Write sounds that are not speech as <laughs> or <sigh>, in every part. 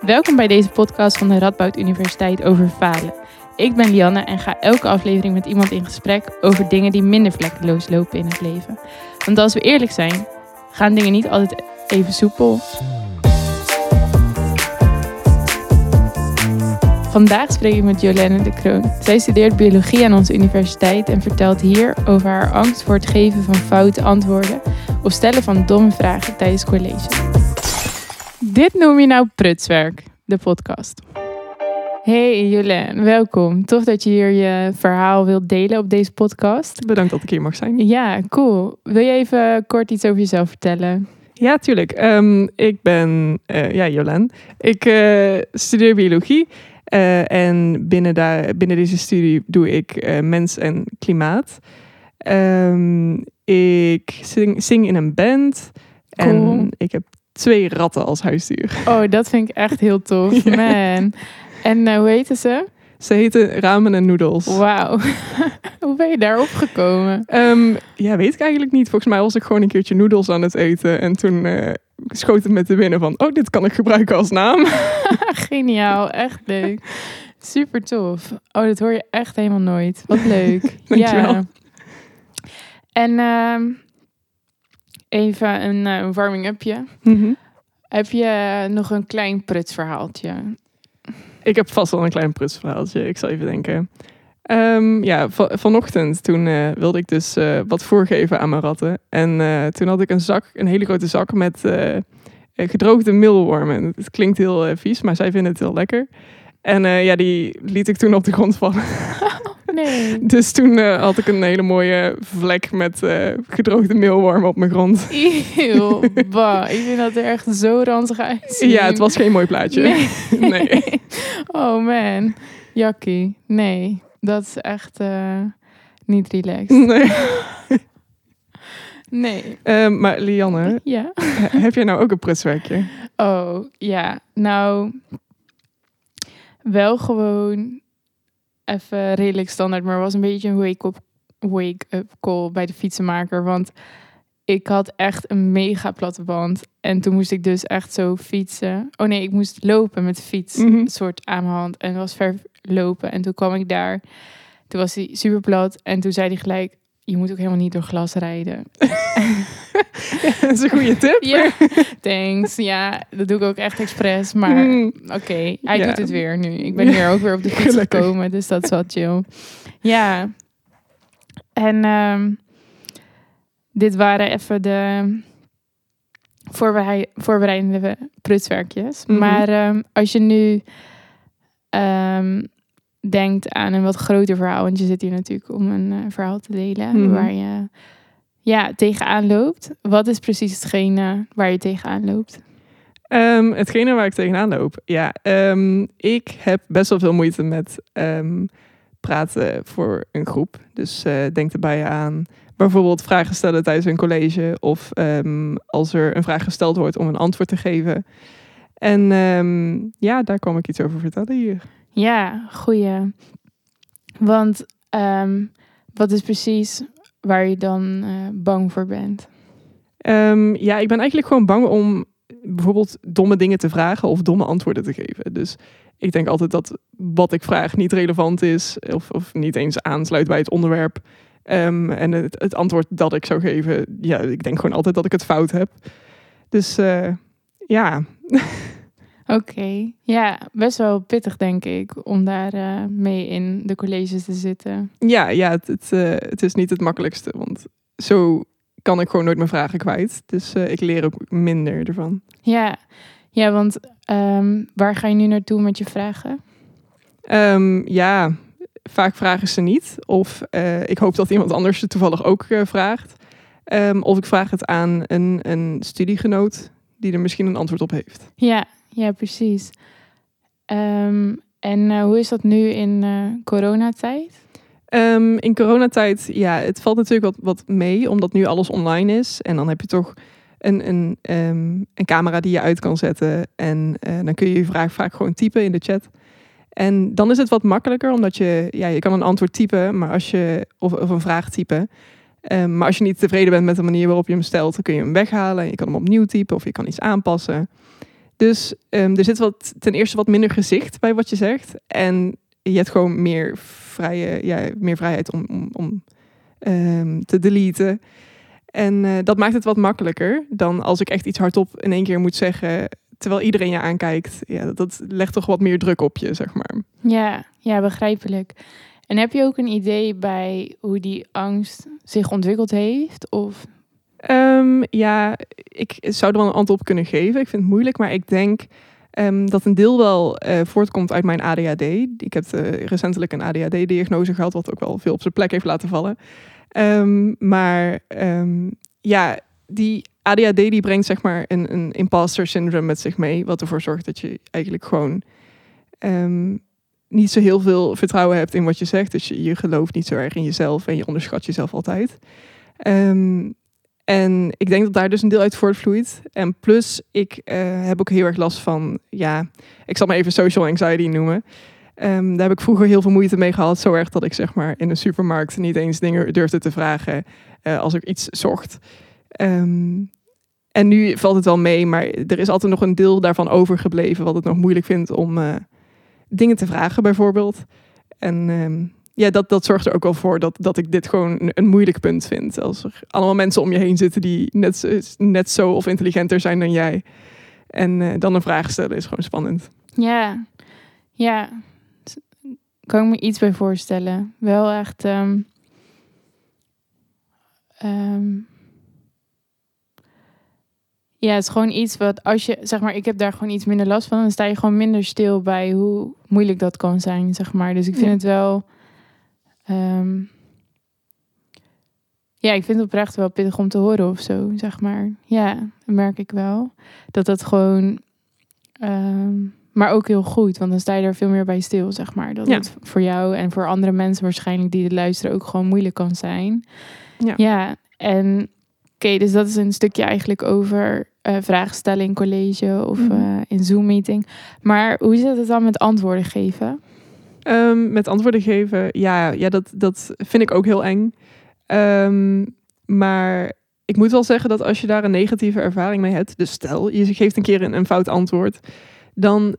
Welkom bij deze podcast van de Radboud Universiteit over falen. Ik ben Lianne en ga elke aflevering met iemand in gesprek over dingen die minder vlekkeloos lopen in het leven. Want als we eerlijk zijn, gaan dingen niet altijd even soepel. Vandaag spreek ik met Jolene de Kroon. Zij studeert biologie aan onze universiteit en vertelt hier over haar angst voor het geven van foute antwoorden of stellen van domme vragen tijdens college. Dit noem je nou prutswerk, de podcast. Hey Jolene, welkom. Tof dat je hier je verhaal wilt delen op deze podcast. Bedankt dat ik hier mag zijn. Ja, cool. Wil je even kort iets over jezelf vertellen? Ja, tuurlijk. Ehm, ik ben uh, ja, Jolen. Ik uh, studeer biologie. Uh, en binnen, daar, binnen deze studie doe ik mens en klimaat. Um, ik zing, zing, in een band. Cool. En ik heb twee ratten als huisdier. <laughs> Oh, dat vind ik echt heel tof. <laughs> Man. En uh, hoe heten ze? Ze heten ramen en noedels. Wauw. <laughs> hoe ben je daarop gekomen? Um, ja, weet ik eigenlijk niet. Volgens mij was ik gewoon een keertje noedels aan het eten. En toen uh, schoot het met de winnen van... Oh, dit kan ik gebruiken als naam. Geniaal. Echt leuk. Super tof. Oh, dat hoor je echt helemaal nooit. Wat leuk. Dankjewel. Ja. En uh, even een uh, warming-upje. Mm -hmm. Heb je nog een klein prutsverhaaltje? Ik heb vast wel een klein prutsverhaaltje. Ik zal even denken. Um, ja, van, vanochtend toen uh, wilde ik dus uh, wat voorgeven aan mijn ratten. En uh, toen had ik een zak, een hele grote zak met gedroogde meelwormen. Het klinkt heel vies, maar zij vinden het heel lekker. En ja, die liet ik toen op de grond vallen. <laughs> Nee. <laughs> Dus toen uh, had ik een hele mooie vlek met uh, gedroogde meelwormen op mijn grond. <laughs> Eeuw, bah. Ik vind dat er echt zo ranzig uitzien. Ja, het was geen mooi plaatje. Nee. <laughs> nee. Oh man, jakkie. Nee, dat is echt uh, niet relaxed. Nee. Nee. Um, maar Lianne, ja? heb jij nou ook een prutswerkje? Oh, ja. Nou, wel gewoon even redelijk standaard, maar was een beetje een wake-up wake up call bij de fietsenmaker. Want ik had echt een mega platte band. En toen moest ik dus echt zo fietsen. Oh nee, ik moest lopen met de fiets. Mhm. Soort aan mijn hand. En het was ver lopen. En toen kwam ik daar. Toen was hij super plat. En toen zei hij gelijk, je moet ook helemaal niet door glas rijden. <laughs> <laughs> Dat is een goede tip. Ja, thanks. Ja, dat doe ik ook echt expres. Maar Mm. oké, hij Ja. doet het weer nu. Ik ben hier ook weer op de fiets Gelukkig. gekomen, dus dat is wel chill. Ja. En ehm, dit waren even de voorberei- voorbereidende prutswerkjes. Mhm. Maar ehm, als je nu ehm, denkt aan een wat groter verhaal, want je zit hier natuurlijk om een eh, verhaal te delen Mhm. waar je ja, tegenaan loopt. Wat is precies hetgene waar je tegenaan loopt? Um, hetgene waar ik tegenaan loop. Ja, um, ik heb best wel veel moeite met um, praten voor een groep. Dus uh, denk erbij aan bijvoorbeeld vragen stellen tijdens een college. Of als er een vraag gesteld wordt om een antwoord te geven. En ja, daar kwam ik iets over vertellen hier. Ja, goeie. Want wat is precies waar je dan uh, bang voor bent? Um, ja, ik ben eigenlijk gewoon bang om bijvoorbeeld domme dingen te vragen of domme antwoorden te geven. Dus ik denk altijd dat wat ik vraag niet relevant is of, of niet eens aansluit bij het onderwerp. Um, en het, het, antwoord dat ik zou geven, ja, ik denk gewoon altijd dat ik het fout heb. Dus uh, ja. <laughs> Oké, okay. ja, best wel pittig denk ik om daar uh, mee in de colleges te zitten. Ja, ja het, het, uh, het is niet het makkelijkste, want zo kan ik gewoon nooit mijn vragen kwijt. Dus uh, ik leer ook minder ervan. Ja, ja want um, waar ga je nu naartoe met je vragen? Um, ja, vaak vragen ze niet. Of ik hoop dat iemand anders het toevallig ook vraagt. Um, of ik vraag het aan een, een studiegenoot die er misschien een antwoord op heeft. Ja, ja precies. Um, en uh, hoe is dat nu in coronatijd? Um, in coronatijd, ja, het valt natuurlijk wat, wat mee, omdat nu alles online is. En dan heb je toch een, een, um, een camera die je uit kan zetten. En uh, dan kun je je vraag vaak gewoon typen in de chat. En dan is het wat makkelijker, omdat je, ja, je kan een antwoord typen, maar als je, of, of een vraag typen. Maar als je niet tevreden bent met de manier waarop je hem stelt, dan kun je hem weghalen. Je kan hem opnieuw typen of je kan iets aanpassen. Dus ehm, er zit wat, ten eerste wat minder gezicht bij wat je zegt. En je hebt gewoon meer, vrije, ja, meer vrijheid om, om, om ehm, te deleten. En eh, dat maakt het wat makkelijker dan als ik echt iets hardop in één keer moet zeggen. Terwijl iedereen je aankijkt. Ja, dat, dat legt toch wat meer druk op je, zeg maar. Ja, ja, begrijpelijk. En heb je ook een idee bij hoe die angst zich ontwikkeld heeft? Of Ehm, ja, ik zou er wel een antwoord op kunnen geven. Ik vind het moeilijk, maar ik denk ehm, dat een deel wel eh, voortkomt uit mijn ADHD. Ik heb eh, recentelijk een ADHD-diagnose gehad, wat ook wel veel op zijn plek heeft laten vallen. Ehm, maar ja, die ADHD die brengt zeg maar een, een imposter syndrome met zich mee, wat ervoor zorgt dat je eigenlijk gewoon niet zo heel veel vertrouwen hebt in wat je zegt. Dus je, je gelooft niet zo erg in jezelf en je onderschat jezelf altijd. Um, en ik denk dat daar dus een deel uit voortvloeit. En plus, ik uh, heb ook heel erg last van, ja, ik zal maar even social anxiety noemen. Um, daar heb ik vroeger heel veel moeite mee gehad. Zo erg dat ik zeg maar in een supermarkt niet eens dingen durfde te vragen uh, als ik iets zocht. Um, en nu valt het wel mee, maar er is altijd nog een deel daarvan overgebleven wat het nog moeilijk vindt om uh, dingen te vragen bijvoorbeeld. En um, ja, dat, dat zorgt er ook wel voor dat, dat ik dit gewoon een, moeilijk punt vind. Als er allemaal mensen om je heen zitten die net, net zo of intelligenter zijn dan jij. En uh, dan een vraag stellen is gewoon spannend. Ja, ja. Kan ik me iets bij voorstellen. Wel echt. Um, um, ja, het is gewoon iets wat als je, zeg maar, ik heb daar gewoon iets minder last van, dan sta je gewoon minder stil bij hoe moeilijk dat kan zijn, zeg maar. Dus ik vind het wel Um, ja, ik vind het oprecht wel pittig om te horen of zo, zeg maar. Ja, dat merk ik wel. Dat dat gewoon... Um, maar ook heel goed, want dan sta je er veel meer bij stil, zeg maar. Dat het voor jou en voor andere mensen waarschijnlijk die het luisteren ook gewoon moeilijk kan zijn. Ja, ja en oké, dus dat is een stukje eigenlijk over uh, vragen stellen in college of mm -hmm. uh, in Zoom-meeting. Maar hoe zit het dan met antwoorden geven? Um, met antwoorden geven, ja, ja dat, dat vind ik ook heel eng. Um, maar ik moet wel zeggen dat als je daar een negatieve ervaring mee hebt, dus stel je geeft een keer een, fout antwoord, dan,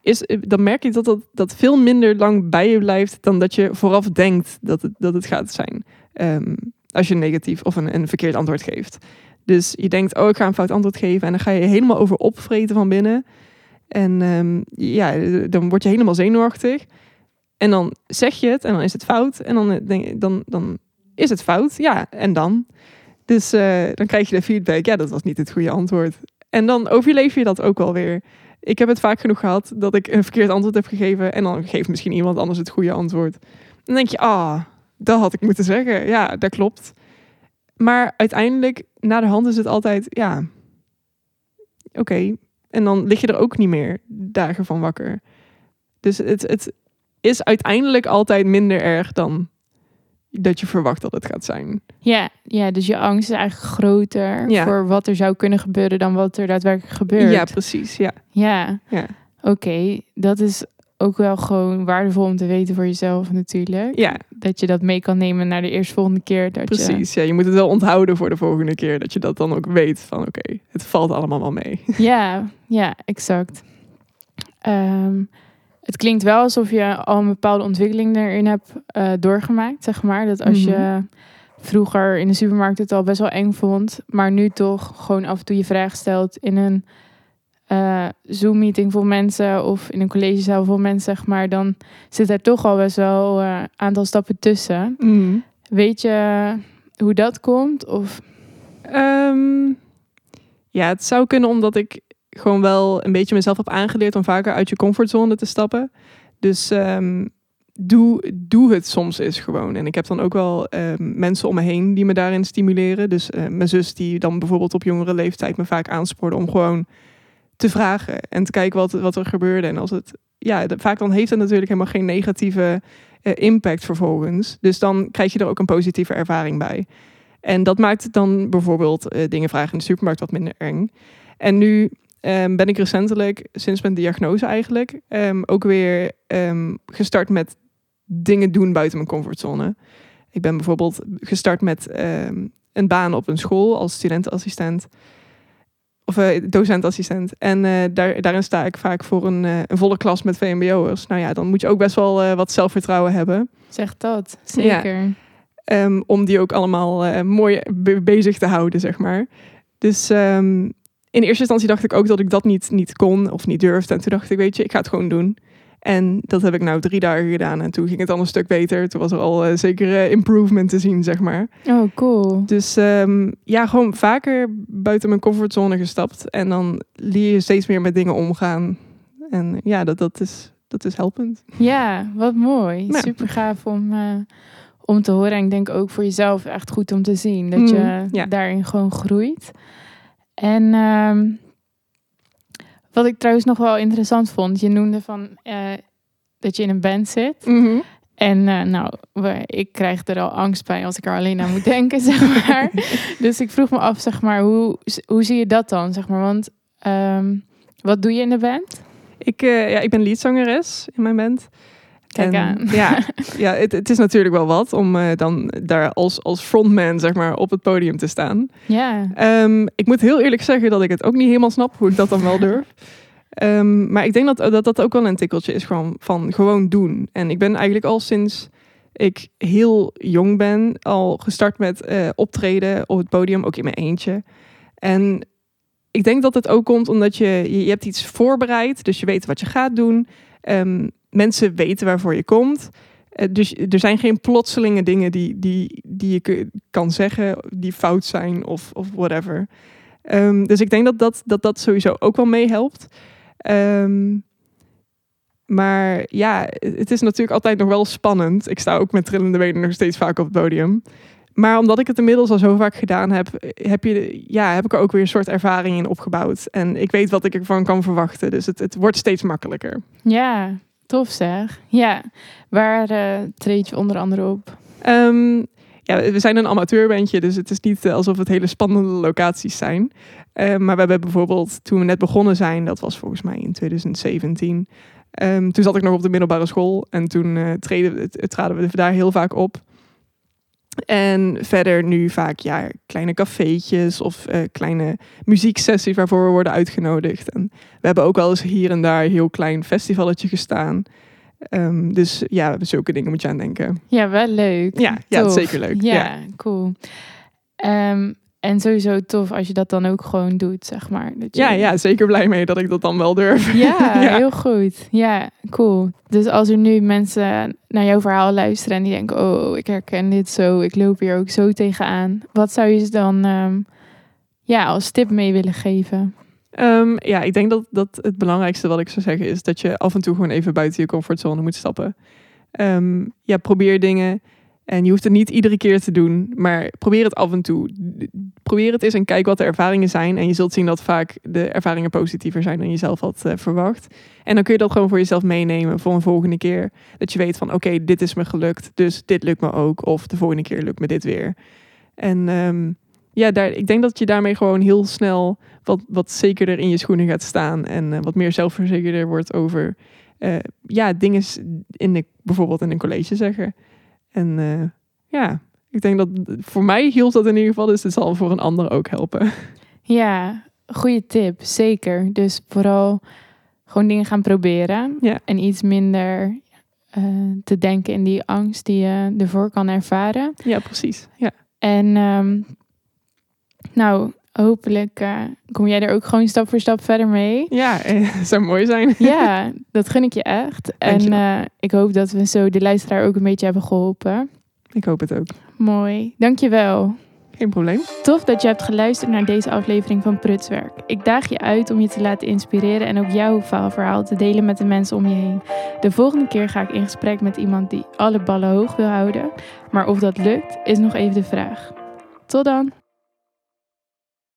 is, dan merk je dat, dat dat veel minder lang bij je blijft dan dat je vooraf denkt dat het, dat het gaat zijn. Um, als je een negatief of een, een verkeerd antwoord geeft. Dus je denkt, oh, ik ga een fout antwoord geven. En dan ga je helemaal over opvreten van binnen. En ja, dan word je helemaal zenuwachtig. En dan zeg je het en dan is het fout. En dan, eh, denk, dan, dan is het fout. Ja, en dan? Dus uh, dan krijg je de feedback. Ja, dat was niet het goede antwoord. En dan overleef je dat ook wel weer. Ik heb het vaak genoeg gehad dat ik een verkeerd antwoord heb gegeven. En dan geeft misschien iemand anders het goede antwoord. Dan denk je, ah, dat had ik moeten zeggen. Ja, dat klopt. Maar uiteindelijk, na de hand is het altijd, ja, oké. En dan lig je er ook niet meer dagen van wakker. Dus het, het, is uiteindelijk altijd minder erg dan dat je verwacht dat het gaat zijn. Ja, ja dus je angst is eigenlijk groter voor wat er zou kunnen gebeuren dan wat er daadwerkelijk gebeurt. Ja, precies. Ja. Ja. ja. Oké, dat is ook wel gewoon waardevol om te weten voor jezelf natuurlijk. Ja. Dat je dat mee kan nemen naar de eerstvolgende keer. Dat Precies, ja. Je moet het wel onthouden voor de volgende keer. Dat je dat dan ook weet van oké, het valt allemaal wel mee. Ja, ja, exact. Um, het klinkt wel alsof je al een bepaalde ontwikkeling erin hebt uh, doorgemaakt, zeg maar. Dat als je mhm. vroeger in de supermarkt het al best wel eng vond, maar nu toch gewoon af en toe je vraag stelt in een uh, Zoom-meeting voor mensen of in een collegezaal voor mensen, zeg maar, dan zit er toch al best wel een uh, aantal stappen tussen. Mhm. Weet je hoe dat komt? Of? Um, ja, het zou kunnen omdat ik gewoon wel een beetje mezelf heb aangeleerd om vaker uit je comfortzone te stappen. Dus um, doe, doe het soms eens gewoon. En ik heb dan ook wel um, mensen om me heen die me daarin stimuleren. Dus uh, mijn zus die dan bijvoorbeeld op jongere leeftijd me vaak aanspoorde om gewoon te vragen en te kijken wat, wat er gebeurde. En als het, ja, vaak dan heeft het natuurlijk helemaal geen negatieve uh, impact vervolgens. Dus dan krijg je er ook een positieve ervaring bij. En dat maakt dan bijvoorbeeld uh, dingen vragen in de supermarkt wat minder eng. En nu um, ben ik recentelijk, sinds mijn diagnose eigenlijk, um, ook weer um, gestart met dingen doen buiten mijn comfortzone. Ik ben bijvoorbeeld gestart met een baan op een school als studentenassistent. of uh, docent-assistent. En uh, daar, daarin sta ik vaak voor een, uh, een volle klas met VMBO'ers. Nou ja, dan moet je ook best wel wat zelfvertrouwen hebben. Zeg dat, zeker. Ja. Um, om die ook allemaal mooi be bezig te houden, zeg maar. Dus um, in eerste instantie dacht ik ook dat ik dat niet, niet kon of niet durfde. En toen dacht ik, weet je, ik ga het gewoon doen. En dat heb ik nou drie dagen gedaan. En toen ging het al een stuk beter. Toen was er al uh, zeker uh, improvement te zien, zeg maar. Oh, cool. Dus um, ja, gewoon vaker buiten mijn comfortzone gestapt. En dan leer je steeds meer met dingen omgaan. En ja, dat, dat, is, dat is helpend. Ja, wat mooi. Ja. Super gaaf om, uh, om te horen. En ik denk ook voor jezelf echt goed om te zien. Dat je mm, ja. daarin gewoon groeit. En... Um, wat ik trouwens nog wel interessant vond, je noemde van uh, dat je in een band zit. Mm -hmm. En uh, nou, ik krijg er al angst bij als ik er alleen aan moet denken, <laughs> zeg maar. dus ik vroeg me af, zeg maar, hoe, hoe zie je dat dan, zeg maar? Want um, wat doe je in de band? Ik, uh, ja, ik ben leadzangeres in mijn band. Kijk en, aan. Ja, <laughs> ja het, het, is natuurlijk wel wat om uh, dan daar als, als frontman zeg maar, op het podium te staan. Ja. Um, ik moet heel eerlijk zeggen dat ik het ook niet helemaal snap hoe ik dat dan wel durf. <laughs> Um, maar ik denk dat, dat dat ook wel een tikkeltje is gewoon van gewoon doen. En ik ben eigenlijk al sinds ik heel jong ben al gestart met uh, optreden op het podium, ook in mijn eentje. En ik denk dat het ook komt omdat je, je, je hebt iets voorbereid, dus je weet wat je gaat doen. Um, mensen weten waarvoor je komt. Uh, dus er zijn geen plotselinge dingen die, die, die je kan zeggen die fout zijn of, of whatever. Um, dus ik denk dat dat, dat dat sowieso ook wel meehelpt. Um, maar ja, het is natuurlijk altijd nog wel spannend. Ik sta ook met trillende benen nog steeds vaak op het podium. Maar omdat ik het inmiddels al zo vaak gedaan heb, heb, je, ja, heb ik er ook weer een soort ervaring in opgebouwd. En ik weet wat ik ervan kan verwachten. Dus het, het wordt steeds makkelijker. Ja, tof zeg. Ja, waar uh, treed je onder andere op? Um, ja, we zijn een amateurbandje, dus het is niet alsof het hele spannende locaties zijn. Uh, maar we hebben bijvoorbeeld, toen we net begonnen zijn, dat was volgens mij in 2017. Um, toen zat ik nog op de middelbare school en toen uh, treden, traden we daar heel vaak op. En verder nu vaak ja, kleine cafeetjes of uh, kleine muzieksessies waarvoor we worden uitgenodigd. En we hebben ook wel eens hier en daar een heel klein festivalletje gestaan. Um, dus ja, zulke dingen moet je aan denken. Ja, wel leuk. Ja, ja zeker leuk. Ja, ja. cool. Um, en sowieso tof als je dat dan ook gewoon doet, zeg maar. Dat je... Ja, ja, zeker blij mee dat ik dat dan wel durf. Ja, <laughs> ja, heel goed. Ja, cool. Dus als er nu mensen naar jouw verhaal luisteren en die denken, oh, ik herken dit zo, ik loop hier ook zo tegenaan. Wat zou je ze dan um, ja, als tip mee willen geven? Um, ja, ik denk dat, dat het belangrijkste wat ik zou zeggen is dat je af en toe gewoon even buiten je comfortzone moet stappen. Um, ja, probeer dingen en je hoeft het niet iedere keer te doen, maar probeer het af en toe. Probeer het eens en kijk wat de ervaringen zijn. En je zult zien dat vaak de ervaringen positiever zijn dan je zelf had uh, verwacht. En dan kun je dat gewoon voor jezelf meenemen voor een volgende keer. Dat je weet van oké, dit is me gelukt, dus dit lukt me ook. Of de volgende keer lukt me dit weer. En um, ja, daar, ik denk dat je daarmee gewoon heel snel wat, wat zekerder in je schoenen gaat staan. En uh, wat meer zelfverzekerder wordt over uh, ja, dingen in de, bijvoorbeeld in een college zeggen. En uh, ja, ik denk dat voor mij hielp dat in ieder geval, dus het zal voor een ander ook helpen. <laughs> Ja, goede tip, zeker. Dus vooral gewoon dingen gaan proberen ja. en iets minder uh, te denken in die angst die je ervoor kan ervaren. Ja, precies. Ja. En um, nou, hopelijk uh, kom jij er ook gewoon stap voor stap verder mee. Ja, <laughs> zou mooi zijn. <laughs> Ja, dat gun ik je echt. en uh, ik hoop dat we zo de luisteraar ook een beetje hebben geholpen. Ik hoop het ook. Mooi, dankjewel. Geen probleem. Tof dat je hebt geluisterd naar deze aflevering van Prutswerk. Ik daag je uit om je te laten inspireren en ook jouw verhaal te delen met de mensen om je heen. De volgende keer ga ik in gesprek met iemand die alle ballen hoog wil houden. Maar of dat lukt, is nog even de vraag. Tot dan!